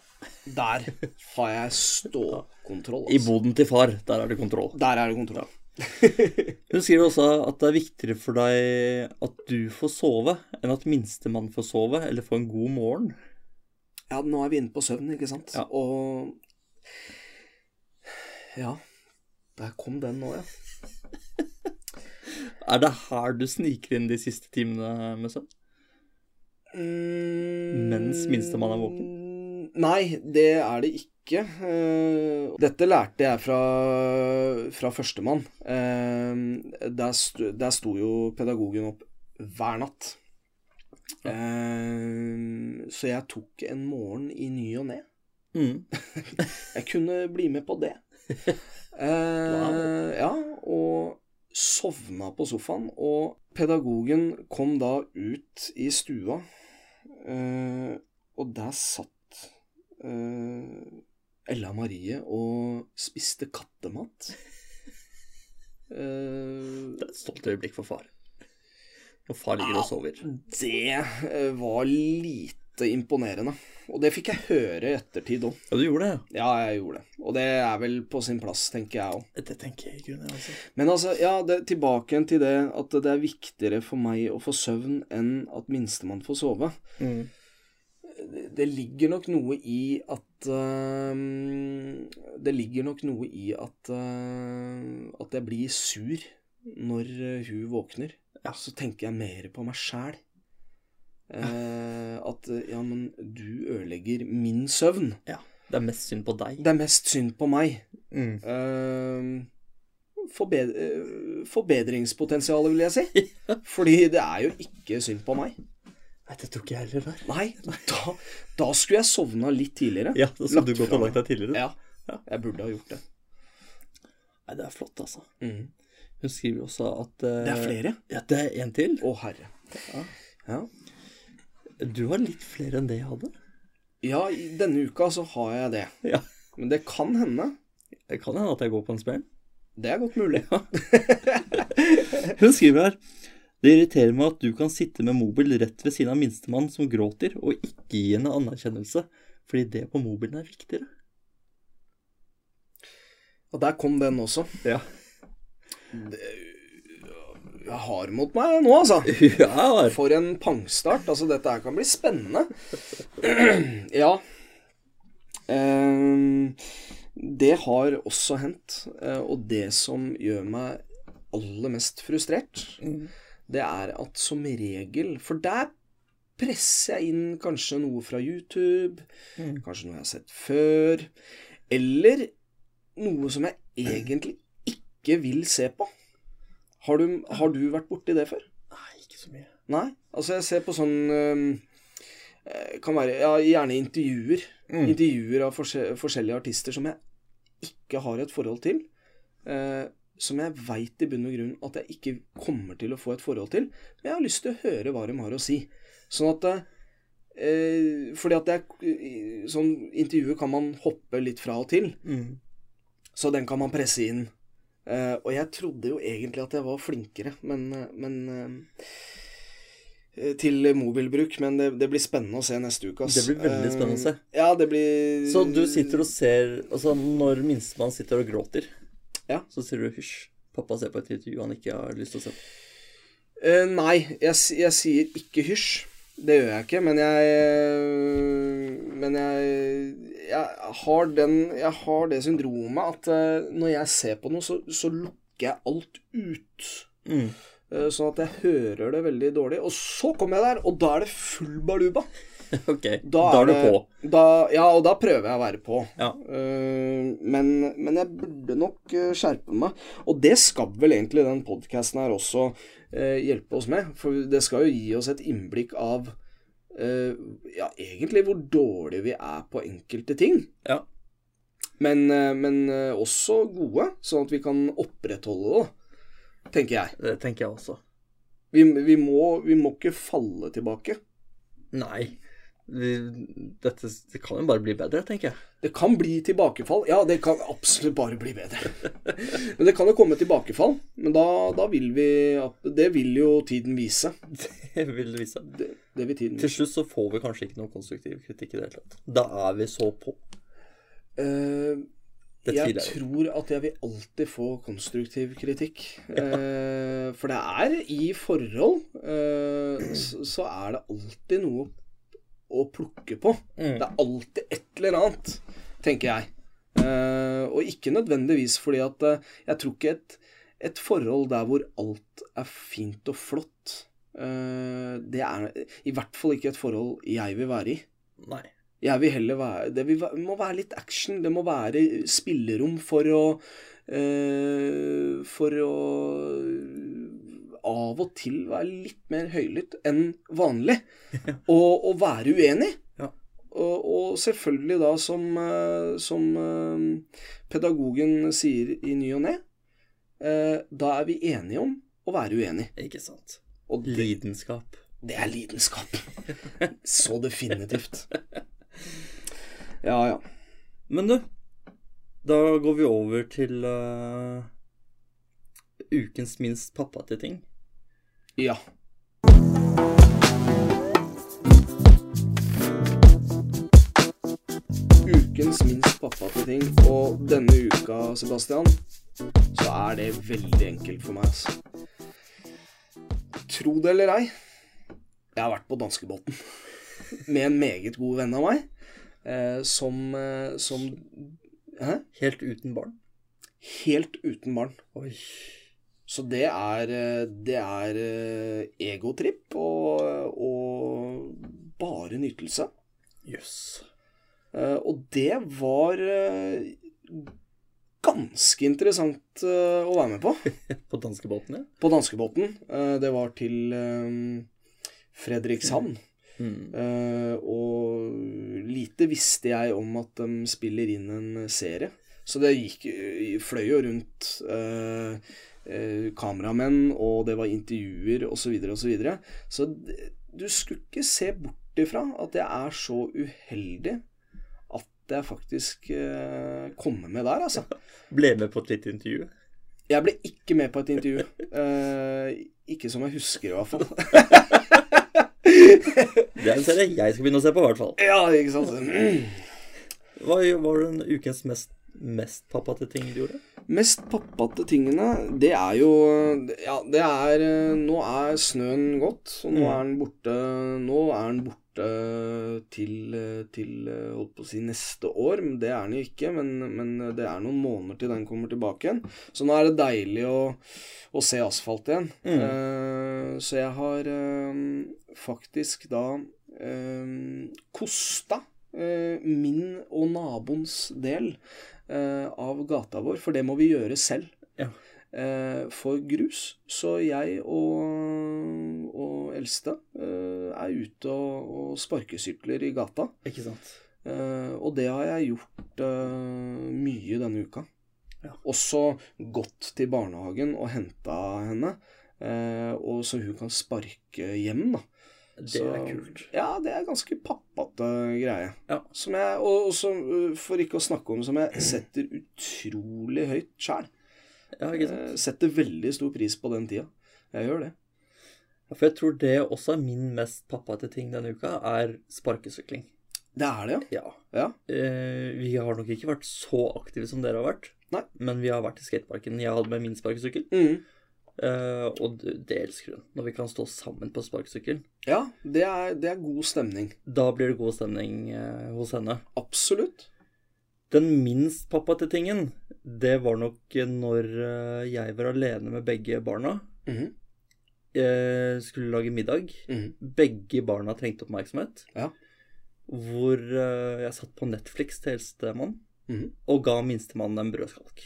Der [LAUGHS] har jeg stålkontroll. I boden til far, der er det kontroll. Der er det kontroll. Hun skriver også at det er viktigere for deg at du får sove, enn at minstemann får sove eller får en god morgen. Ja, nå er vi inne på søvn, ikke sant? Ja. Og Ja. Der kom den nå, ja. [LAUGHS] Er det her du sniker inn de siste timene med søvn? Mm, Mens minstemann er våken? Nei, det er det ikke. Eh, Dette lærte jeg fra, fra førstemann. Eh, Der, sto, der sto jo pedagogen opp hver natt. Ja. Så jeg tok en morgen i ny og ne. Mm. [LAUGHS] Jeg kunne bli med på det. [LAUGHS] Eh, ja, og sovna på sofaen. Og pedagogen kom da ut i stua, eh, og der satt eh, Ella Marie og spiste kattemat. Uh, Det er et stolt øyeblikk for far. Når far ligger og sover. det eh, var lite imponerende. Og det fikk jeg høre i ettertid òg. Ja, du gjorde det? Ja, jeg gjorde det. Og det er vel på sin plass, tenker jeg òg. Det tenker jeg i grunnen, altså. Men altså, ja, det, tilbake til det at det er viktigere for meg å få søvn enn at minstemann får sove. Mm. Det, det ligger nok noe i at øhm, Det ligger nok noe i at uh, At jeg blir sur når øh, hun våkner. Ja. Så tenker jeg mer på meg sjæl. Uh, at ja, men du ødelegger min søvn. Ja. Det er mest synd på deg. Det er mest synd på meg. Mm. Uh, forbed eh, vil jeg si. [LAUGHS] Fordi det er jo ikke synd på meg. Nei, det tok jeg heller. der. Nei, da, da skulle jeg sovna litt tidligere. Ja, da skulle du gått og lagt deg tidligere. Ja, jeg burde ha gjort det. Nei, det er flott, altså. Mm. Hun skriver også at uh, Det er flere. Ja, det er en til. Å, herre. Ja. Ja. Du har litt flere enn det jeg hadde. ja, i denne uka så har jeg det. Ja. Men det kan hende. Det kan hende at jeg går på en smell. Det er godt mulig. Ja. [LAUGHS] Hun skriver her Det irriterer meg at du kan sitte med mobil rett ved siden av minstemannen som gråter, og ikke gi henne anerkjennelse, fordi det på mobilen er viktigere. Og der kom den også. Ja. Jeg har mot meg nå, altså. [LAUGHS] ja. For en pangstart. Altså, dette her kan bli spennende. [CLEARS THROAT] ja. Ehm, det har også hendt. eh, Og det som gjør meg aller mest frustrert, det er at som regel For der presser jeg inn kanskje noe fra YouTube, Mm. kanskje noe jeg har sett før, eller noe som jeg egentlig ikke vil se på. Har du, har du vært borti det før? Nei, ikke så mye. Nei. Altså, jeg ser på sånn eh, Kan være ja, gjerne intervjuer. Mm. Intervjuer av forskjellige artister som jeg ikke har et forhold til. eh, som jeg veit i bunn og grunn at jeg ikke kommer til å få et forhold til. Men jeg har lyst til å høre hva de har å si. Sånn at eh, Fordi at jeg Sånn intervjuer kan man hoppe litt fra og til. Mm. Så den kan man presse inn. Eh, og jeg trodde jo egentlig at jeg var flinkere, men, men eh, Til mobilbruk. Men det, det blir spennende å se neste uke. ass. Det blir veldig spennende å se. Eh, ja, det blir Så du sitter og ser Altså, når minstemann sitter og gråter, Ja. så sier du hysj. Pappa ser på et intervju han ikke har lyst til å se på. Eh, Nei, jeg, jeg sier ikke hysj. Det gjør jeg ikke, men jeg Men jeg, jeg har den Jeg har det syndromet at uh, når jeg ser på noe, så, så lukker jeg alt ut. Mm. Uh, Sånn at jeg hører det veldig dårlig. Og så kommer jeg der, og da er det full baluba. [LAUGHS] Ok, da, er du på. Da, ja, og da prøver jeg å være på. Ja. Uh, men, men jeg burde nok eh, skjerpe meg. Og det skal vel egentlig den podkasten her også uh, hjelpe oss med. For det skal jo gi oss et innblikk av uh, ja, egentlig hvor dårlig vi er på enkelte ting. Ja. Men, men også gode, sånn at vi kan opprettholde det, tenker jeg. Det tenker jeg også. Vi, vi, må, vi må ikke falle tilbake. Nei. Vi, dette det kan jo bare bli bedre, tenker jeg. Det kan bli tilbakefall. Ja, det kan absolutt bare bli bedre. [LAUGHS] Men det kan jo komme tilbakefall. Men da, da vil vi Det vil jo tiden vise. [LAUGHS] Det vil vise. Det, det vil tiden Til slutt så får vi kanskje ikke noe konstruktiv kritikk i det hele tatt. Da er vi så på. Uh, jeg tror at jeg vil alltid få konstruktiv kritikk. [LAUGHS] Eh, for det er i forhold eh, så, så er det alltid noe å plukke på. Mm. Det er alltid et eller annet, tenker jeg. Uh, og ikke nødvendigvis fordi at uh, Jeg tror ikke et, et forhold der hvor alt er fint og flott uh, Det er i hvert fall ikke et forhold jeg vil være i. Nei. Jeg vil heller være Det vil, må være litt action. Det må være spillerom for å For å av og til være litt mer høylytt enn vanlig. [LAUGHS] og, og være uenig. Ja. Og, og selvfølgelig da, som, eh, som eh, pedagogen sier i ny og ne, eh, da er vi enige om å være uenig. Ikke sant. Og det, Lidenskap. det er lidenskap. [LAUGHS] Så definitivt. [LAUGHS] Ja, ja. Men du, da går vi over til uh, ukens minst pappate ting. Ja. Ukens minst pappate ting. Og denne uka, Sebastian, så er det veldig enkelt for meg, altså. Tro det eller ei, jeg har vært på danskebåten [LAUGHS] med en meget god venn av meg, eh, som, eh, som Hæ? Helt uten barn. Helt uten barn. Oi. Så det er, eh, det er eh, egotripp og, og bare nytelse. Jøss. Yes. Og det var eh, ganske interessant eh, å være med på. [LAUGHS] På danskebåten, ja. På danskebåten. Eh, Det var til eh, Fredrikshavn. Mm. Eh, og lite visste jeg om at de spiller inn en serie. Så det gikk, fløy jo rundt eh, kameramenn, og det var intervjuer osv.. Så, videre, og så, videre. så du skulle ikke se bort ifra at jeg er så uheldig at jeg faktisk eh, kommer med der, altså. [LAUGHS] Ble med på et lite intervju. Jeg ble ikke med på et intervju. Eh, ikke som jeg husker, i hvert fall. [LAUGHS] Det er en serie jeg skal begynne å se på, i hvert fall. ja, ikke sant. Hva var den ukens mest, mest pappate ting du gjorde? Mest pappate tingene, det er jo Ja, det er Nå er snøen gått, og nå Mm. er den borte Nå er den borte til, til Holdt på å si neste år, men det er den jo ikke. Men, men det er noen måneder til den kommer tilbake igjen. Så nå er det deilig å, å se asfalt igjen. Mm. Uh, så jeg har uh, faktisk da uh, kosta min og naboens del av gata vår, for det må vi gjøre selv. Ja. Eh, for grus. Så jeg og, og eldste eh, er ute og, og sparkesykler i gata. Ikke sant? Eh, og det har jeg gjort eh, mye denne uka. Ja. Også gått til barnehagen og henta henne, eh, og så hun kan sparke hjem, da. Det Så- er kult. Ja, det er ganske pappate greie. Ja. Som jeg, og og som, uh, for ikke å snakke om, som jeg setter utrolig høyt sjæl. Ja, sant? Setter veldig stor pris på den tida. Jeg gjør det. Ja, For jeg tror det også er min mest pappate ting denne uka, er sparkesykling. Det er det. Ja. Ja. Eh, vi har nok ikke vært så aktive som dere har vært. Nei. Men vi har vært i skateparken. Jeg hadde med min sparkesykkel. Mm. Eh, og det elsker hun. Når vi kan stå sammen på sparkesykkelen. Ja, det er, det er god stemning. Da blir det god stemning uh, hos henne. Absolutt. Den minst pappate tingen, det var nok når uh, jeg var alene med begge barna. Mhm. Jeg skulle lage middag. Mhm. Begge barna trengte oppmerksomhet. Ja. Hvor eh, jeg satt på Netflix til eldstemann Mhm. og ga minstemann en brødskalk.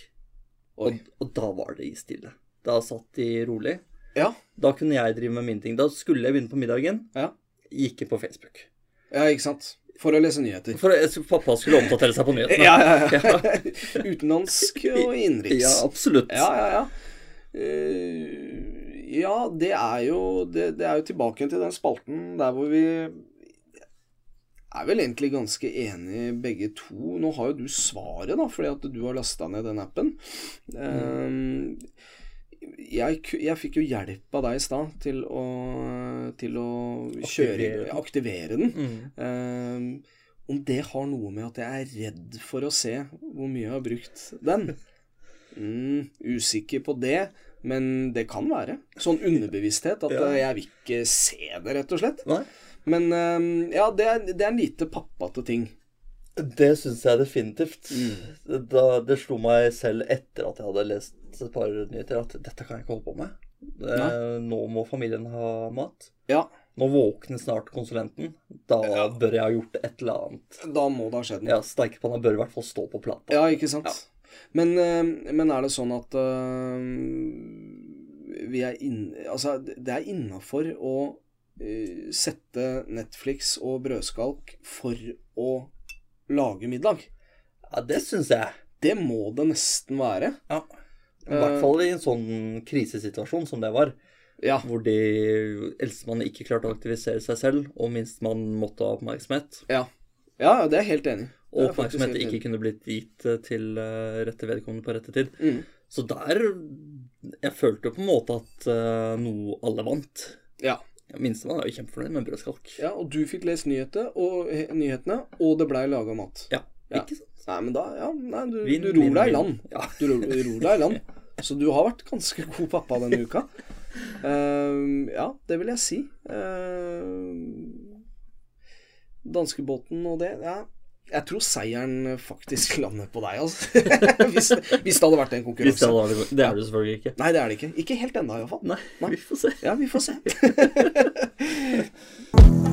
Og, og da var det i stille. Da satt de rolig. Ja. Da kunne jeg drive med mine ting. Da skulle jeg begynne på middagen. Ja. Gikk inn på Facebook. ja, ikke sant. For å lese nyheter. For pappa skulle oppdatere seg på nyhetene. [LAUGHS] Ja, ja, ja. [LAUGHS] Utenlandsk og innenriks. Ja, absolutt. Ja, ja, ja. Uh, ja, det er jo det, det er jo tilbake til den spalten der hvor vi er vel egentlig ganske enige begge to. Nå har jo du svaret, da, fordi at du har lasta ned den appen. Eh, jeg, jeg fikk jo hjelp av deg i stad til å, til å kjøre Aktivere den. Aktivere den. Mm. Um, om det har noe med at jeg er redd for å se hvor mye jeg har brukt den? [LAUGHS] Mm, usikker på det, men det kan være. Sånn underbevissthet. At Ja. eh, jeg vil ikke se det, rett og slett. Nei. Men um, ja, det er, det er en lite pappate ting. Det syns jeg definitivt. Mm. Da, det slo meg selv etter at jeg hadde lest et par nyheter, at dette kan jeg ikke holde på med. Eh, nå må familien ha mat. Ja, Nå våkner snart konsulenten. Da Ja. bør jeg ha gjort et eller annet. da må det ha skjedd noe. Ja, Steikepanna bør i hvert fall stå på plata. Ja, ikke sant? Men, eh, men er det sånn at uh, vi er inn, Altså, det er innafor å uh, sette Netflix og brødskalk for å lage middag. Ja, det syns jeg. Det må det nesten være. Ja. I hvert fall i en sånn krisesituasjon som det var. Ja. Hvor de eldstemann ikke klarte å aktivisere seg selv, og minstemann måtte ha oppmerksomhet. Ja, ja det er jeg helt enig i. Og er oppmerksomhet ikke kunne blitt gitt eh, til eh, rette vedkommende på rette tid. Mm. Så der Jeg følte jo på en måte at uh, noe alle vant. Ja. Minstemann er jo kjempefornøyd med brødskalk. ja, og du fikk lest nyheter, og, he, nyhetene, og det blei laga mat. Ja, Ja. ikke sant? Nei, men da Ja, nei, du, vin, du ror deg i land. Ja. Du ror, ror deg i land. Så du har vært ganske god pappa denne uka. Uh, ja, det vil jeg si. Uh, danskebåten og det Ja. Jeg tror seieren faktisk lander på deg, altså. [LAUGHS] hvis, hvis det hadde vært en Hvis konkurranse. det, var det, det er det selvfølgelig ikke. Nei, det er det ikke. Ikke helt ennå, iallfall. Nei, Nei. vi får se. Ja, vi får se. [LAUGHS]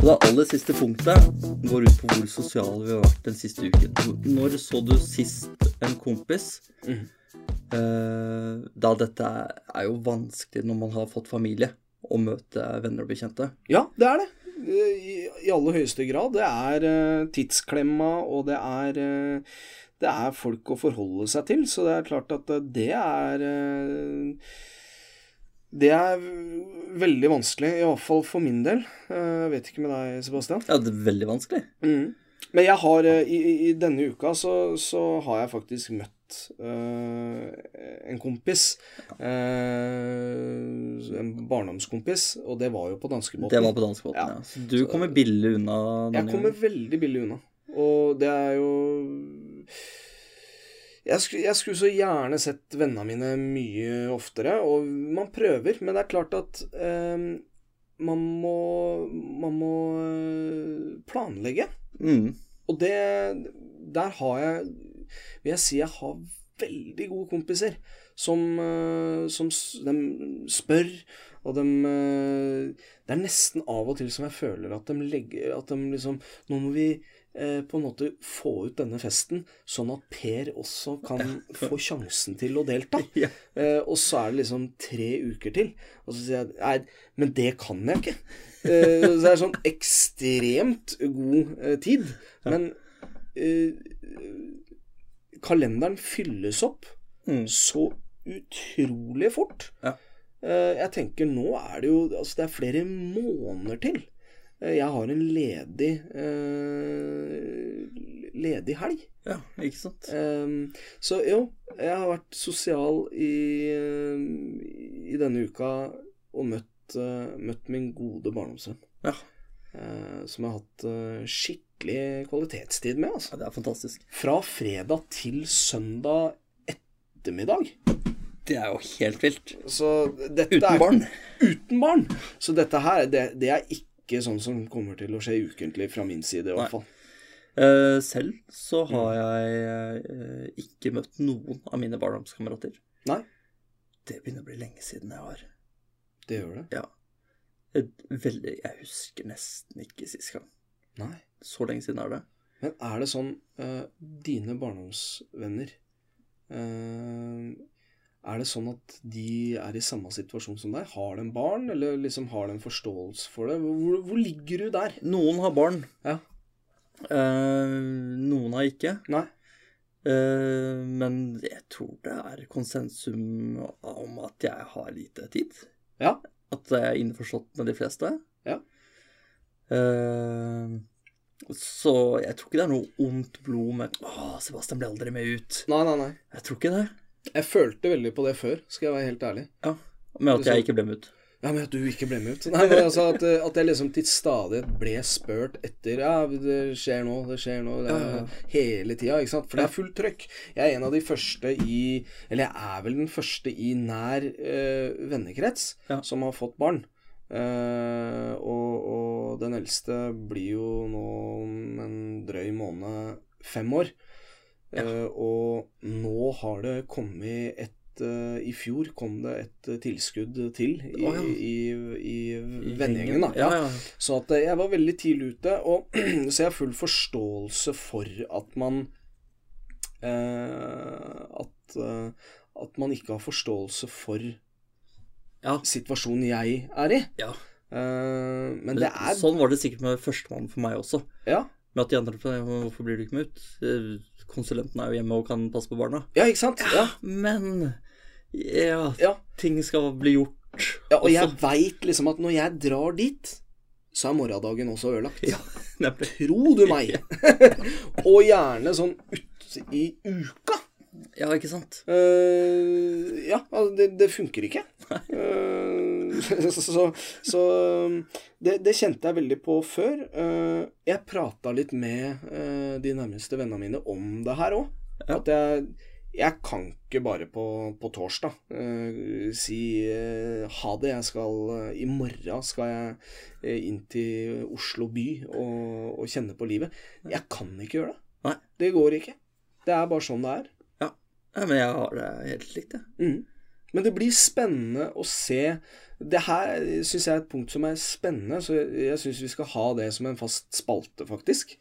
Og det aller siste punktet går ut på hvor sosiale vi har vært den siste uken. Når så du sist en kompis? Mm. Uh, da dette er jo vanskelig når man har fått familie, å møte venner og bekjente. Ja, det er det. i, i aller høyeste grad. Det er uh, tidsklemma, og det er uh, det er folk å forholde seg til, så det er klart at eh, det er eh, Det er veldig vanskelig, i hvert fall for min del. Eh, Jeg vet ikke med deg, Sebastian. Ja, det er veldig vanskelig. Mm. Men jeg har eh, i, i- denne uka så, så har jeg faktisk møtt eh, en kompis. eh, en barndomskompis, og det var jo på danskebåten. Det var på danskebåten, Ja. ja. Så du kommer billig unna Jeg kommer veldig billig unna. Og det er jo jeg skulle, jeg skulle så gjerne sett vennene mine mye oftere, og man prøver, men det er klart at eh, man må, man må eh, planlegge. Mm. Og det Der har jeg Vil jeg si jeg har veldig gode kompiser som, eh, som de spør, og de eh, Det er nesten av og til som jeg føler at de legger At de liksom Nå må vi på en måte få ut denne festen, sånn at Per også kan [LAUGHS] få sjansen til å delta. [LAUGHS] Ja. Eh, og så er det liksom tre uker til. Og så sier jeg nei, men det kan jeg ikke. Eh, så det er sånn ekstremt god eh, tid. Men eh, kalenderen fylles opp Mm. så utrolig fort. Ja. Eh, jeg tenker nå er det jo Altså, det er flere måneder til. Eh, jeg har en ledig eh, ledig helg. ja, ikke sant? Um, så jo, jeg har vært sosial i, eh, i denne uka og møtt, uh, møtt min gode barndomsvenn. Ja. Uh, som jeg har hatt uh, skikkelig kvalitetstid med. Altså. ja, det er fantastisk. Fra fredag til søndag ettermiddag. Det er jo helt vilt. Så dette Uten er, barn. Uten barn. Så dette her, det, det er ikke sånn som kommer til å skje ukentlig fra min side, i hvert fall. Uh, selv så Mm. har jeg uh, ikke møtt noen av mine barndomskamerater. Nei, Det begynner å bli lenge siden jeg har. det gjør det. Ja. Veldig Jeg husker nesten ikke sist gang. Nei. Så lenge siden er det. Men er det sånn uh, Dine barndomsvenner Er det sånn at de er i samme situasjon som deg? Har de barn, eller liksom har de forståelse for det? Hvor, hvor ligger du der? Noen har barn. Ja. Eh, noen har ikke. Nei. Eh, men jeg tror det er konsensum om at jeg har lite tid. Ja. At jeg er innforstått med de fleste. Ja. Eh, så jeg tror ikke det er noe ondt blod med Å, Sebastian ble aldri med ut. Nei, nei, nei. Jeg tror ikke det. Jeg følte veldig på det før, skal jeg være helt ærlig. Ja. Med at jeg ikke ble med ut. Ja, med at du ikke ble med ut. Nei, men altså at, at jeg liksom til stadighet ble spurt etter Ja, det skjer nå, det skjer nå. Det Ja, ja. Hele tida, ikke sant. For det er fullt trøkk. Jeg er en av de første i Eller jeg er vel den første i nær øh, vennekrets Ja. som har fått barn. Uh, og, og den eldste blir jo nå om en drøy måned fem år. Eh, og nå har det kommet et eh, I fjor kom det et eh, tilskudd til i, oh, ja. i, i, I vennegjengen. da. Ja. Så at jeg var veldig tidlig ute, og [CLEARS THROAT] så jeg har full forståelse for at man eh, at, at man ikke har forståelse for Ja. situasjonen jeg er i. ja. Eh, men det er Sånn var det sikkert med førstemann for meg også. Ja, Men at de andre Hvorfor blir du ikke med ut? Eh, Konsulenten er jo hjemme og kan passe på barna. ja ikke sant? Ja. Men ja, Ja. ting skal bli gjort. ja og jeg også. veit liksom at når jeg drar dit, så er morgendagen også ødelagt. Ja. Tro du meg! [LAUGHS] og gjerne sånn ute i uka. Ja, ikke sant? Uh, ja, altså, det, det funker ikke. Eh, [LAUGHS] så så det, det kjente jeg veldig på før. Eh, jeg prata litt med eh, de nærmeste vennene mine om det her òg. At jeg, jeg kan ikke bare på, på torsdag eh, si ha det. Jeg skal I morgen skal jeg inn til Oslo by og, og kjenne på livet. Jeg kan ikke gjøre det. Nei. Det går ikke. Det er bare sånn det er. Ja, men jeg har det helt likt, jeg. Mm. Men det blir spennende å se Det her syns jeg er et punkt som er spennende, så jeg, syns vi skal ha det som en fast spalte, faktisk.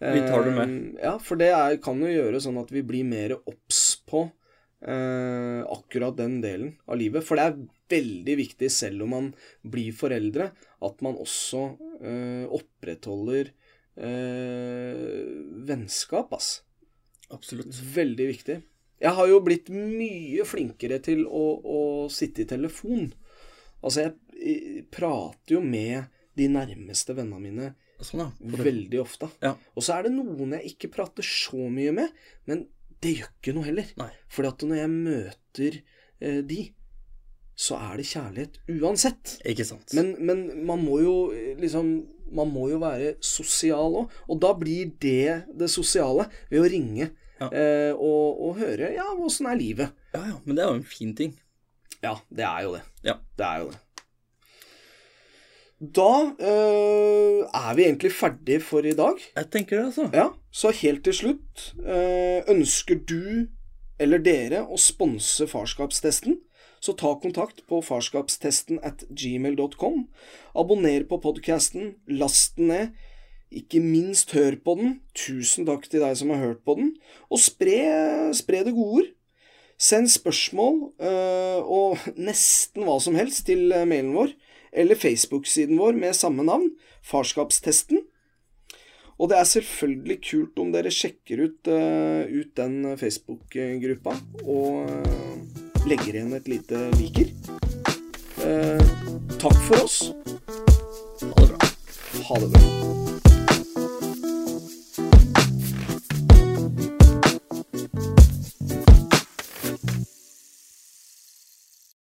Vi tar det med. Uh, Ja, for det er, kan jo gjøre sånn at vi blir mer obs på uh, akkurat den delen av livet. For det er veldig viktig, selv om man blir foreldre, at man også uh, opprettholder vennskap, ass. Absolutt. Veldig viktig. Jeg har jo blitt mye flinkere til å, å sitte i telefon. Altså, jeg, prater jo med de nærmeste vennene mine Sånn, ja. Veldig ofte. Ja. Og så er det noen jeg ikke prater så mye med, men det gjør ikke noe heller. Nei. Fordi at når jeg møter eh, de, så er det kjærlighet uansett. Ikke sant. Men, men man må jo liksom Man må jo være sosial òg. Og da blir det det sosiale ved å ringe Ja. eh, og, og høre Ja, åssen er livet? ja, ja, men det er jo en fin ting. Ja, det er jo det. Ja. Det er jo det. Da øh, er vi egentlig ferdig for i dag. Jeg tenker det, altså. Ja, så helt til slutt øh, Ønsker du eller dere å sponse farskapstesten, så ta kontakt på farskapstesten at gmail.com. Abonner på podkasten, last den ned. Ikke minst hør på den. Tusen takk til deg som har hørt på den. Og spre, spre det gode ord. Send spørsmål eh, og nesten hva som helst til eh, mailen vår eller Facebook-siden vår med samme navn, Farskapstesten. Og det er selvfølgelig kult om dere sjekker ut, eh, ut den Facebook-gruppa og legger igjen et lite liker. Takk for oss. Ha det bra. Ha det bra.